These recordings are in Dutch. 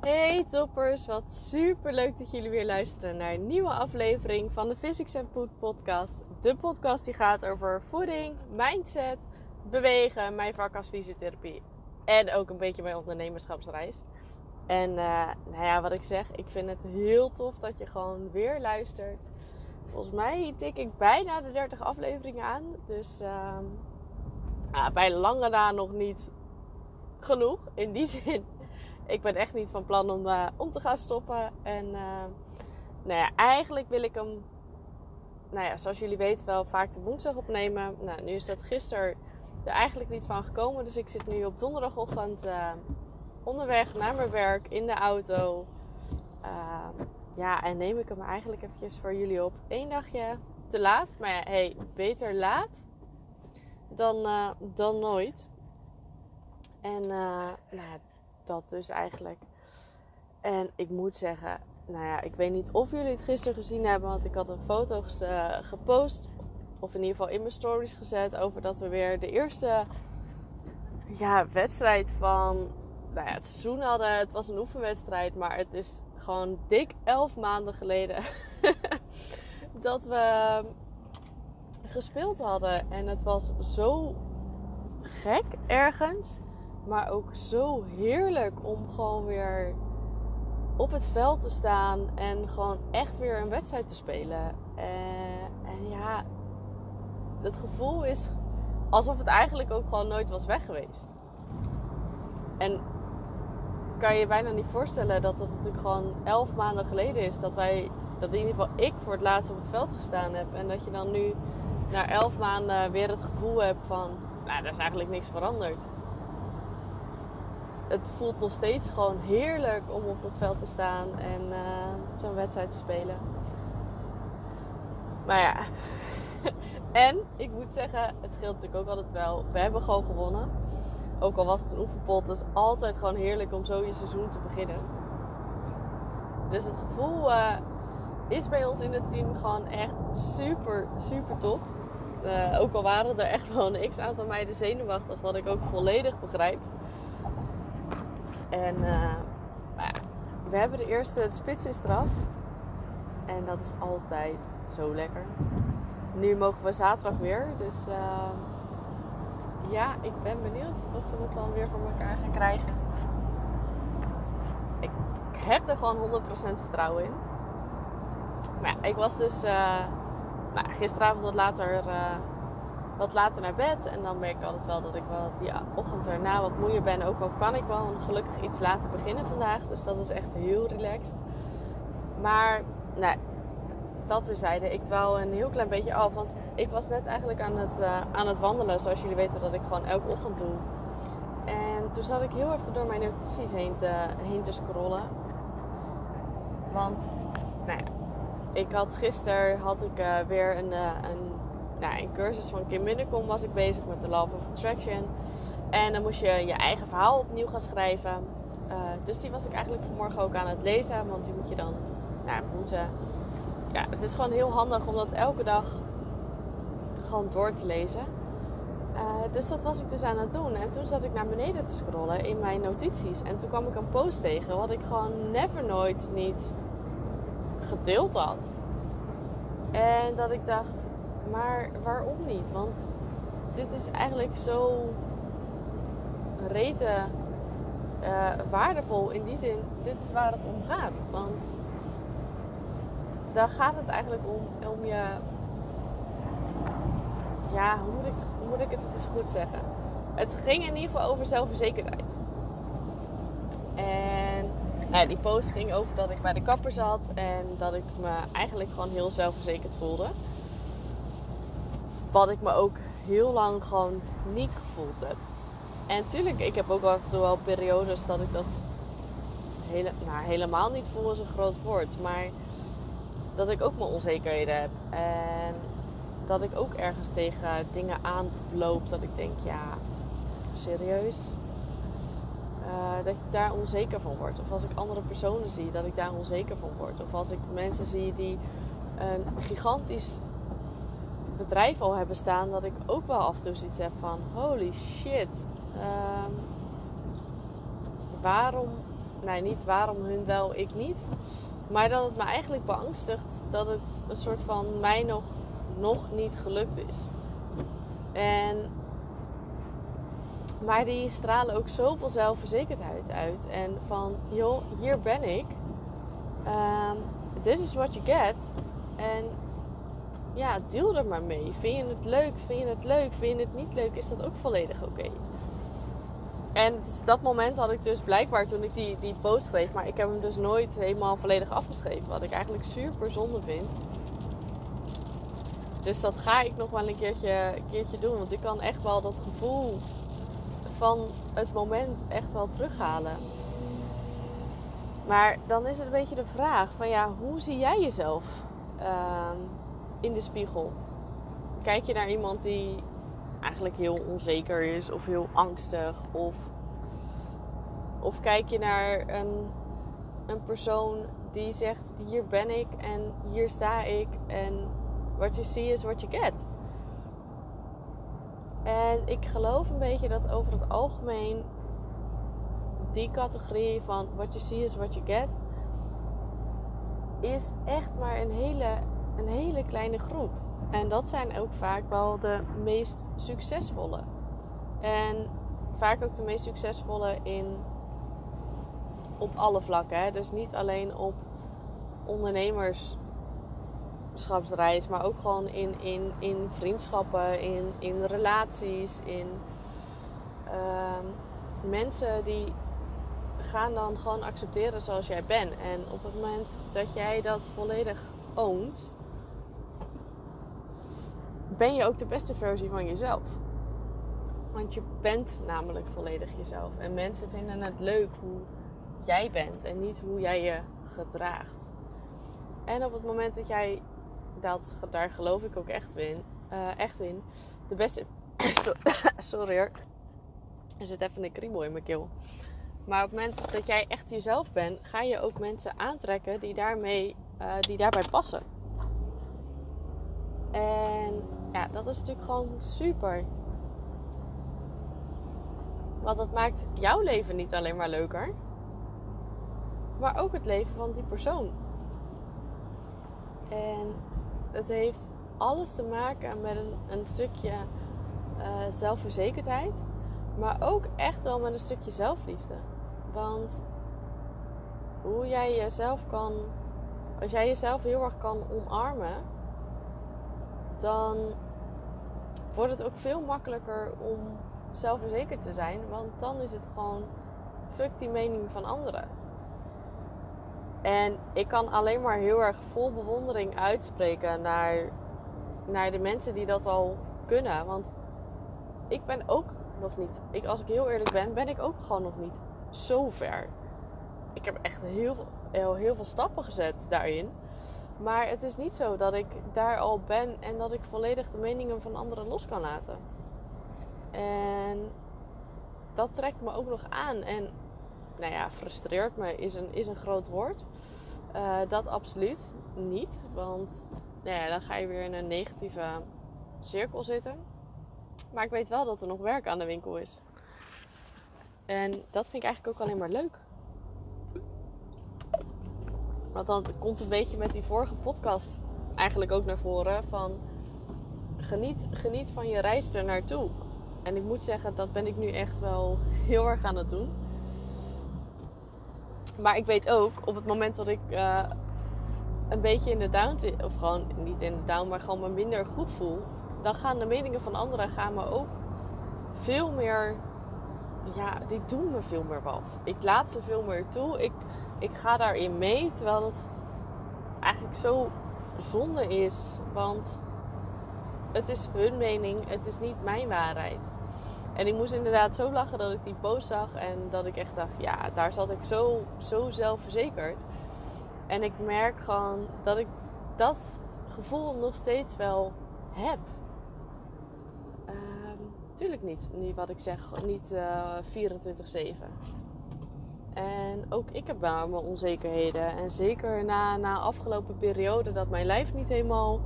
Hey toppers, wat super leuk dat jullie weer luisteren naar een nieuwe aflevering van de Physics and Food podcast. De podcast die gaat over voeding, mindset, bewegen, mijn vak als fysiotherapie en ook een beetje mijn ondernemerschapsreis. En uh, nou ja, wat ik zeg, ik vind het heel tof dat je gewoon weer luistert. Volgens mij tik ik bijna de 30 afleveringen aan, dus uh, bij lange na nog niet genoeg. In die zin ik ben echt niet van plan om, uh, om te gaan stoppen. En uh, nou ja, eigenlijk wil ik hem, nou ja, zoals jullie weten, wel vaak de woensdag opnemen. Nou, nu is dat gisteren er eigenlijk niet van gekomen. Dus ik zit nu op donderdagochtend uh, onderweg naar mijn werk in de auto. ja, en neem ik hem eigenlijk eventjes voor jullie op. Eén dagje te laat. Maar ja, hey, beter laat dan, dan nooit. En nou dat dus eigenlijk. En ik moet zeggen, nou ja, ik weet niet of jullie het gisteren gezien hebben, want ik had een foto gepost, of in ieder geval in mijn stories gezet, over dat we weer de eerste ja, wedstrijd van nou ja, het seizoen hadden. Het was een oefenwedstrijd, maar het is gewoon dik elf maanden geleden dat we gespeeld hadden. En het was zo gek ergens. Maar ook zo heerlijk om gewoon weer op het veld te staan en gewoon echt weer een wedstrijd te spelen. En, eh, en ja, het gevoel is alsof het eigenlijk ook gewoon nooit was weg geweest. En kan je je bijna niet voorstellen dat het natuurlijk gewoon elf maanden geleden is dat wij, dat in ieder geval ik voor het laatst op het veld gestaan heb. En dat je dan nu na elf maanden weer het gevoel hebt van, nou, er is eigenlijk niks veranderd het voelt nog steeds gewoon heerlijk om op dat veld te staan en uh, zo'n wedstrijd te spelen. Maar ja, en ik moet zeggen, het scheelt natuurlijk ook altijd wel. We hebben gewoon gewonnen. Ook al was het een oefenpot, het is altijd gewoon heerlijk om zo je seizoen te beginnen. Dus het gevoel uh, is bij ons in het team gewoon echt super, super top. Uh, ook al waren er echt wel een x aantal meiden zenuwachtig, wat ik ook volledig begrijp. En uh, nou we hebben de eerste spits is eraf. En dat is altijd zo lekker. Nu mogen we zaterdag weer. Dus uh, ja, ik ben benieuwd of we het dan weer voor elkaar gaan krijgen. Ik, heb er gewoon 100% vertrouwen in. Maar ja, ik was dus uh, nou, gisteravond wat later wat later naar bed. En dan merk ik altijd wel dat ik wel die ochtend erna wat moeier ben. Ook al kan ik wel gelukkig iets later beginnen vandaag. Dus dat is echt heel relaxed. Maar nou, dat terzijde. Ik dwaal een heel klein beetje af. Want ik was net eigenlijk aan het, uh, aan het wandelen. Zoals jullie weten dat ik gewoon elke ochtend doe. En toen zat ik heel even door mijn notities heen te, heen scrollen. Want, nou ik had gisteren had ik uh, weer een, uh, een nou, in cursus van Kim Minnekom was ik bezig met de Love of Attraction. En dan moest je je eigen verhaal opnieuw gaan schrijven. Uh, dus die was ik eigenlijk vanmorgen ook aan het lezen. Want die moet je dan nou, moeten. Ja, het is gewoon heel handig om dat elke dag gewoon door te lezen. Uh, dus dat was ik dus aan het doen. En toen zat ik naar beneden te scrollen in mijn notities. En toen kwam ik een post tegen wat ik gewoon never nooit niet gedeeld had. En dat ik dacht, maar waarom niet? Want dit is eigenlijk zo rete uh, waardevol in die zin. Dit is waar het om gaat. Want daar gaat het eigenlijk om, om je. Ja, hoe moet, ik, hoe moet ik het even goed zeggen? Het ging in ieder geval over zelfverzekerdheid. En nou, die post ging over dat ik bij de kapper zat en dat ik me eigenlijk gewoon heel zelfverzekerd voelde. Wat ik me ook heel lang gewoon niet gevoeld heb. En natuurlijk, ik heb ook af en toe wel periodes dat ik dat hele, nou, helemaal niet voel is een groot woord. Maar dat ik ook mijn onzekerheden heb. En dat ik ook ergens tegen dingen aanloop dat ik denk, ja, serieus? Uh, dat ik daar onzeker van word. Of als ik andere personen zie, dat ik daar onzeker van word. Of als ik mensen zie die een gigantisch bedrijf al hebben staan, dat ik ook wel af en toe zoiets heb van: holy shit. Um, waarom nee, niet waarom hun wel, ik niet. Maar dat het me eigenlijk beangstigt dat het een soort van mij nog, nog niet gelukt is. En, maar die stralen ook zoveel zelfverzekerdheid uit. En van, joh, hier ben ik. Um, this is what you get. En ja, deel er maar mee. Vind je het leuk? Vind je het leuk? Vind je het niet leuk? Is dat ook volledig oké. En dat moment had ik dus blijkbaar toen ik die, die post schreef. Maar ik heb hem dus nooit helemaal volledig afgeschreven. Wat ik eigenlijk super zonde vind. Dus dat ga ik nog wel een keertje, keertje doen. Want ik kan echt wel dat gevoel van het moment echt wel terughalen. Maar dan is het een beetje de vraag van ja, hoe zie jij jezelf uh, in de spiegel? Kijk je naar iemand die eigenlijk heel onzeker is of heel angstig? Of, of kijk je naar een, een persoon die zegt: Hier ben ik en hier sta ik en what you see is what you get. En ik geloof een beetje dat over het algemeen die categorie van what you see is what you get is echt maar een hele, een hele kleine groep. En dat zijn ook vaak wel de meest succesvolle. En vaak ook de meest succesvolle in op alle vlakken. Hè? Dus niet alleen op ondernemerschapsreis, maar ook gewoon in, in, in vriendschappen, in, in relaties, in uh, mensen die gaan dan gewoon accepteren zoals jij bent. En op het moment dat jij dat volledig oont, ben je ook de beste versie van jezelf. Want je bent namelijk volledig jezelf. En mensen vinden het leuk hoe jij bent en niet hoe jij je gedraagt. En op het moment dat jij dat, daar geloof ik ook echt in, uh, echt in de beste. Sorry hoor. Er zit even een kriebel in mijn keel. Maar op het moment dat jij echt jezelf bent, ga je ook mensen aantrekken die, daarmee, uh, die daarbij passen. En ja, dat is natuurlijk gewoon super. Want dat maakt jouw leven niet alleen maar leuker, maar ook het leven van die persoon. En het heeft alles te maken met een, een stukje uh, zelfverzekerdheid, maar ook echt wel met een stukje zelfliefde. Want hoe jij jezelf kan, als jij jezelf heel erg kan omarmen, dan wordt het ook veel makkelijker om zelfverzekerd te zijn. Want dan is het gewoon fuck die mening van anderen. En ik kan alleen maar heel erg vol bewondering uitspreken naar, naar de mensen die dat al kunnen. Want ik ben ook nog niet, ik, als ik heel eerlijk ben, ben ik ook gewoon nog niet zo ver. Ik heb echt heel, heel, heel veel stappen gezet daarin. Maar het is niet zo dat ik daar al ben en dat ik volledig de meningen van anderen los kan laten. En dat trekt me ook nog aan. En nou ja, frustreert me is een, is een groot woord. Uh, dat absoluut niet. Want nou ja, dan ga je weer in een negatieve cirkel zitten. Maar ik weet wel dat er nog werk aan de winkel is. En dat vind ik eigenlijk ook alleen maar leuk. Want dan komt een beetje met die vorige podcast eigenlijk ook naar voren van geniet, geniet van je reis er naartoe. En ik moet zeggen, dat ben ik nu echt wel heel erg aan het doen. Maar ik weet ook, op het moment dat ik uh, een beetje in de down of gewoon niet in de down, maar gewoon me minder goed voel, dan gaan de meningen van anderen gaan me ook veel meer ja, die doen me veel meer wat. Ik laat ze veel meer toe. Ik, ik ga daarin mee, terwijl het eigenlijk zo zonde is. Want het is hun mening, het is niet mijn waarheid. En ik moest inderdaad zo lachen dat ik die post zag en dat ik echt dacht, ja, daar zat ik zo, zo zelfverzekerd. En ik merk gewoon dat ik dat gevoel nog steeds wel heb. Tuurlijk niet. Niet wat ik zeg, niet uh, eh, 24-7. En ook ik heb wel mijn onzekerheden. En zeker na, na afgelopen periode dat mijn lijf niet helemaal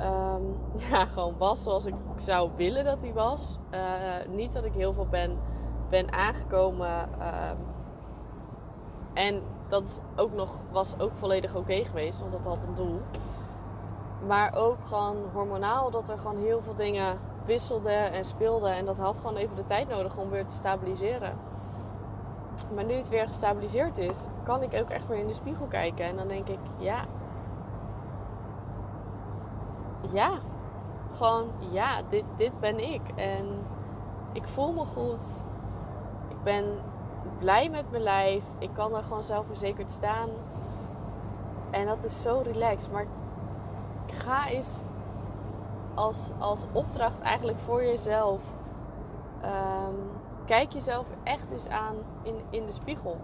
um, ja, gewoon was zoals ik zou willen dat hij was. Uh, niet dat ik heel veel ben, ben aangekomen um, En dat ook nog, was ook volledig oké geweest, want dat had een doel. Maar ook gewoon hormonaal, dat er gewoon heel veel dingen wisselden en speelden. En dat had gewoon even de tijd nodig om weer te stabiliseren. Maar nu het weer gestabiliseerd is, kan ik ook echt weer in de spiegel kijken. En dan denk ik, ja. Ja. Gewoon, ja, dit, dit ben ik. En ik voel me goed. Ik ben blij met mijn lijf. Ik kan er gewoon zelfverzekerd staan. En dat is zo relaxed. Maar ga eens als, als opdracht eigenlijk voor jezelf. Um, kijk jezelf echt eens aan in, in de spiegel.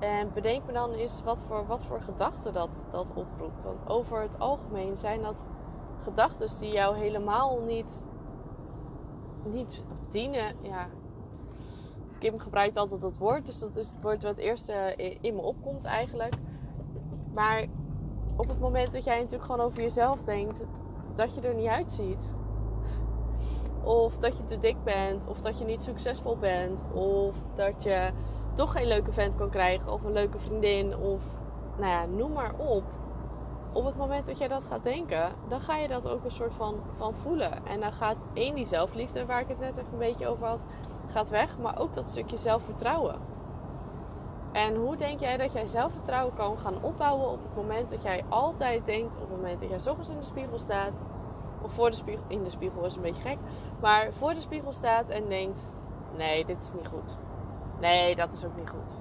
En bedenk me dan eens wat voor, wat voor gedachten dat, dat oproept. Want over het algemeen zijn dat gedachten die jou helemaal niet, niet dienen. Ja, Kim gebruikt altijd dat woord, dus dat is het woord wat het eerste in me opkomt eigenlijk. Maar op het moment dat jij natuurlijk gewoon over jezelf denkt dat je er niet uitziet. Of dat je te dik bent, of dat je niet succesvol bent, of dat je toch geen leuke vent kan krijgen, of een leuke vriendin, of nou ja, noem maar op. Op het moment dat jij dat gaat denken, dan ga je dat ook een soort van, van voelen. En dan gaat één die zelfliefde, waar ik het net even een beetje over had, gaat weg. Maar ook dat stukje zelfvertrouwen. En hoe denk jij dat jij zelfvertrouwen kan gaan opbouwen op het moment dat jij altijd denkt, op het moment dat jij ochtends in de spiegel staat, of voor de spiegel, in de spiegel is een beetje gek, maar voor de spiegel staat en denkt, nee, dit is niet goed. Nee, dat is ook niet goed.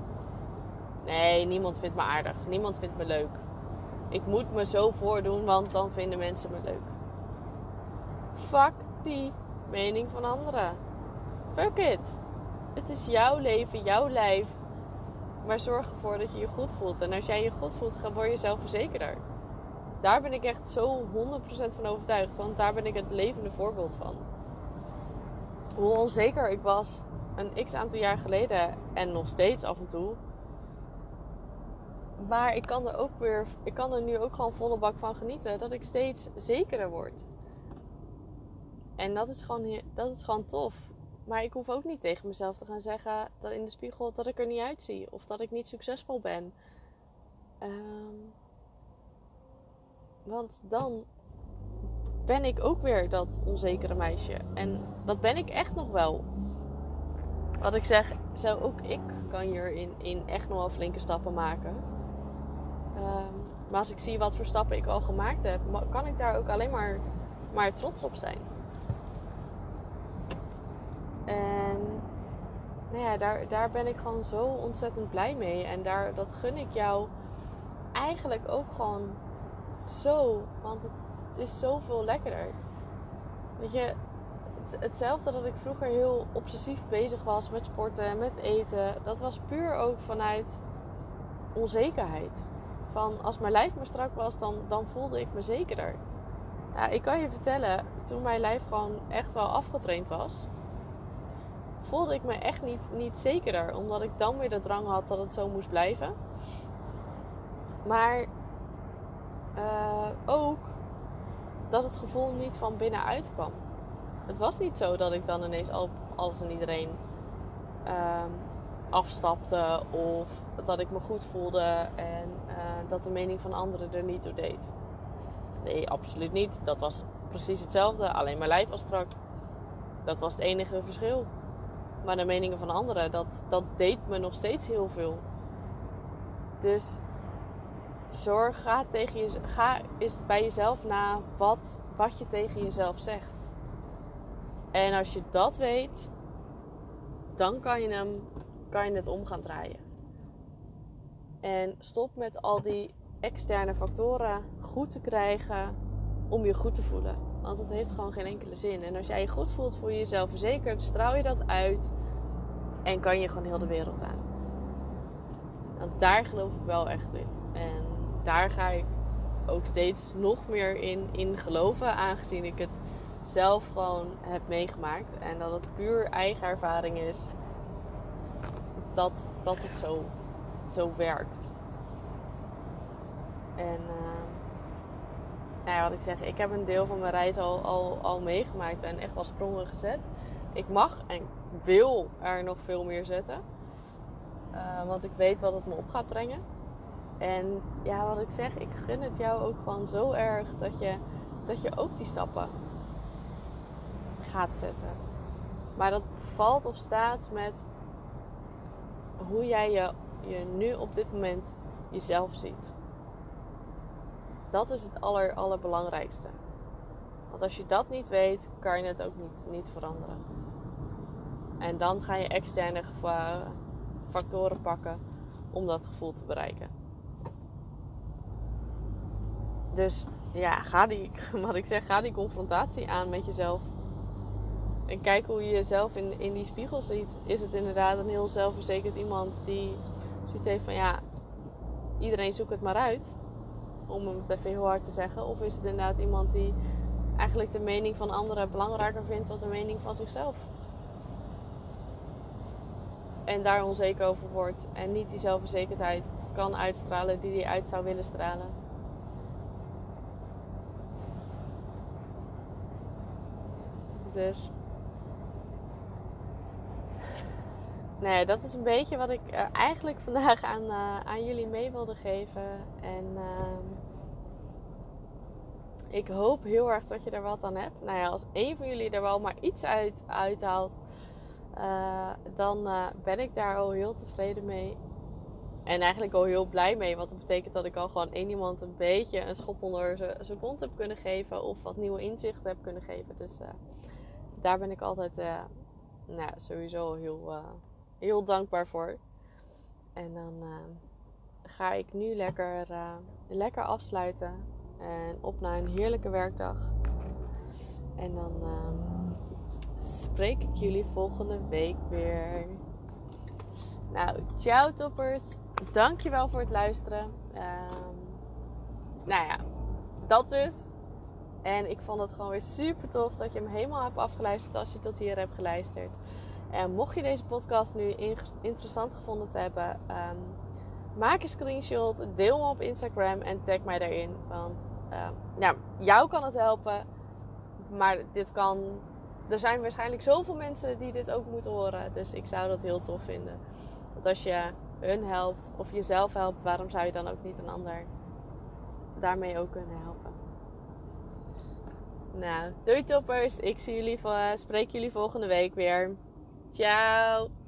Nee, niemand vindt me aardig. Niemand vindt me leuk. Ik moet me zo voordoen, want dan vinden mensen me leuk. Fuck die mening van anderen. Fuck it. Het is jouw leven, jouw lijf. Maar zorg ervoor dat je je goed voelt. En als jij je goed voelt, word je zelfverzekerder. Daar ben ik echt zo 100% van overtuigd. Want daar ben ik het levende voorbeeld van. Hoe onzeker ik was een x aantal jaar geleden. En nog steeds af en toe. Maar ik kan er ook weer. Ik kan er nu ook gewoon volle bak van genieten. Dat ik steeds zekerder word. En dat is gewoon, dat is gewoon tof. Maar ik hoef ook niet tegen mezelf te gaan zeggen dat in de spiegel dat ik er niet uitzie. Of dat ik niet succesvol ben. Um, want dan ben ik ook weer dat onzekere meisje. En dat ben ik echt nog wel. Wat ik zeg, zo ook ik kan hierin in echt nog wel flinke stappen maken. Um, maar als ik zie wat voor stappen ik al gemaakt heb, kan ik daar ook alleen maar, maar trots op zijn. En nou ja, daar, daar ben ik gewoon zo ontzettend blij mee. En daar, dat gun ik jou eigenlijk ook gewoon zo. Want het, is zoveel lekkerder. Weet je, hetzelfde dat ik vroeger heel obsessief bezig was met sporten, met eten. Dat was puur ook vanuit onzekerheid. Van als mijn lijf maar strak was, dan, dan voelde ik me zekerder. Ja, ik kan je vertellen, toen mijn lijf gewoon echt wel afgetraind was, voelde ik me echt niet, niet zekerder. Omdat ik dan weer de drang had dat het zo moest blijven. Maar uh, ook dat het gevoel niet van binnenuit kwam. Het was niet zo dat ik dan ineens al, alles en iedereen uh, afstapte of dat ik me goed voelde en uh, dat de mening van anderen er niet toe deed. Nee, absoluut niet. Dat was precies hetzelfde, alleen mijn lijf was strak. Dat was het enige verschil. Maar de meningen van anderen, dat, dat deed me nog steeds heel veel. Dus zorg, ga, tegen je, ga eens bij jezelf na wat, wat je tegen jezelf zegt. En als je dat weet, dan kan je, hem, kan je het om gaan draaien. En stop met al die externe factoren goed te krijgen om je goed te voelen. Want dat heeft gewoon geen enkele zin. En als jij je goed voelt, voel je jezelf verzekerd, straal je dat uit en kan je gewoon heel de wereld aan. Want daar geloof ik wel echt in. En daar ga ik ook steeds nog meer in, in geloven, aangezien ik het zelf gewoon heb meegemaakt. En dat het puur eigen ervaring is dat, dat het zo, zo werkt. En uh, nou wat ik zeg, ik heb een deel van mijn reis al, al, al meegemaakt en echt wel sprongen gezet. Ik mag en wil er nog veel meer zetten. Uh, want ik weet wat het me op gaat brengen. En ja, wat ik zeg, ik gun het jou ook gewoon zo erg dat je, dat je ook die stappen gaat zetten. Maar dat valt of staat met hoe jij je, nu op dit moment jezelf ziet. Dat is het aller, allerbelangrijkste. Want als je dat niet weet, kan je het ook niet, niet veranderen. En dan ga je externe factoren pakken om dat gevoel te bereiken. Dus ja, ga die, wat ik zeg, ga die confrontatie aan met jezelf. En kijk hoe je jezelf in, in die spiegel ziet. Is het inderdaad een heel zelfverzekerd iemand die zoiets heeft van ja, iedereen zoekt het maar uit. Om het even heel hard te zeggen. Of is het inderdaad iemand die eigenlijk de mening van anderen belangrijker vindt dan de mening van zichzelf. En daar onzeker over wordt. En niet die zelfverzekerdheid kan uitstralen die hij uit zou willen stralen. Dus. Nee, dat is een beetje wat ik uh, eigenlijk vandaag aan, uh, aan jullie mee wilde geven. En uh, ik hoop heel erg dat je er wat aan hebt. Nou ja, als een van jullie er wel maar iets uit uithaalt, uh, dan ben ik daar al heel tevreden mee. En eigenlijk al heel blij mee. Want dat betekent dat ik al gewoon één iemand een beetje een schop onder zijn kont heb kunnen geven. Of wat nieuwe inzichten heb kunnen geven. Dus daar ben ik altijd uh, nou, sowieso heel, uh, heel dankbaar voor. En dan uh, ga ik nu lekker, lekker afsluiten. En op naar een heerlijke werkdag. En dan spreek ik jullie volgende week weer. Nou, ciao toppers. Dankjewel voor het luisteren. Um, nou ja, dat dus. En ik vond het gewoon weer super tof dat je hem helemaal hebt afgeluisterd als je tot hier hebt geluisterd. En mocht je deze podcast nu interessant gevonden te hebben, um, maak een screenshot, deel hem op Instagram en tag mij daarin. Want ja, jou kan het helpen, maar dit kan. Er zijn waarschijnlijk zoveel mensen die dit ook moeten horen. Dus ik zou dat heel tof vinden. Want als je hun helpt of jezelf helpt, waarom zou je dan ook niet een ander daarmee ook kunnen helpen? Nou, doei toppers. Ik zie jullie, spreek jullie volgende week weer. Ciao.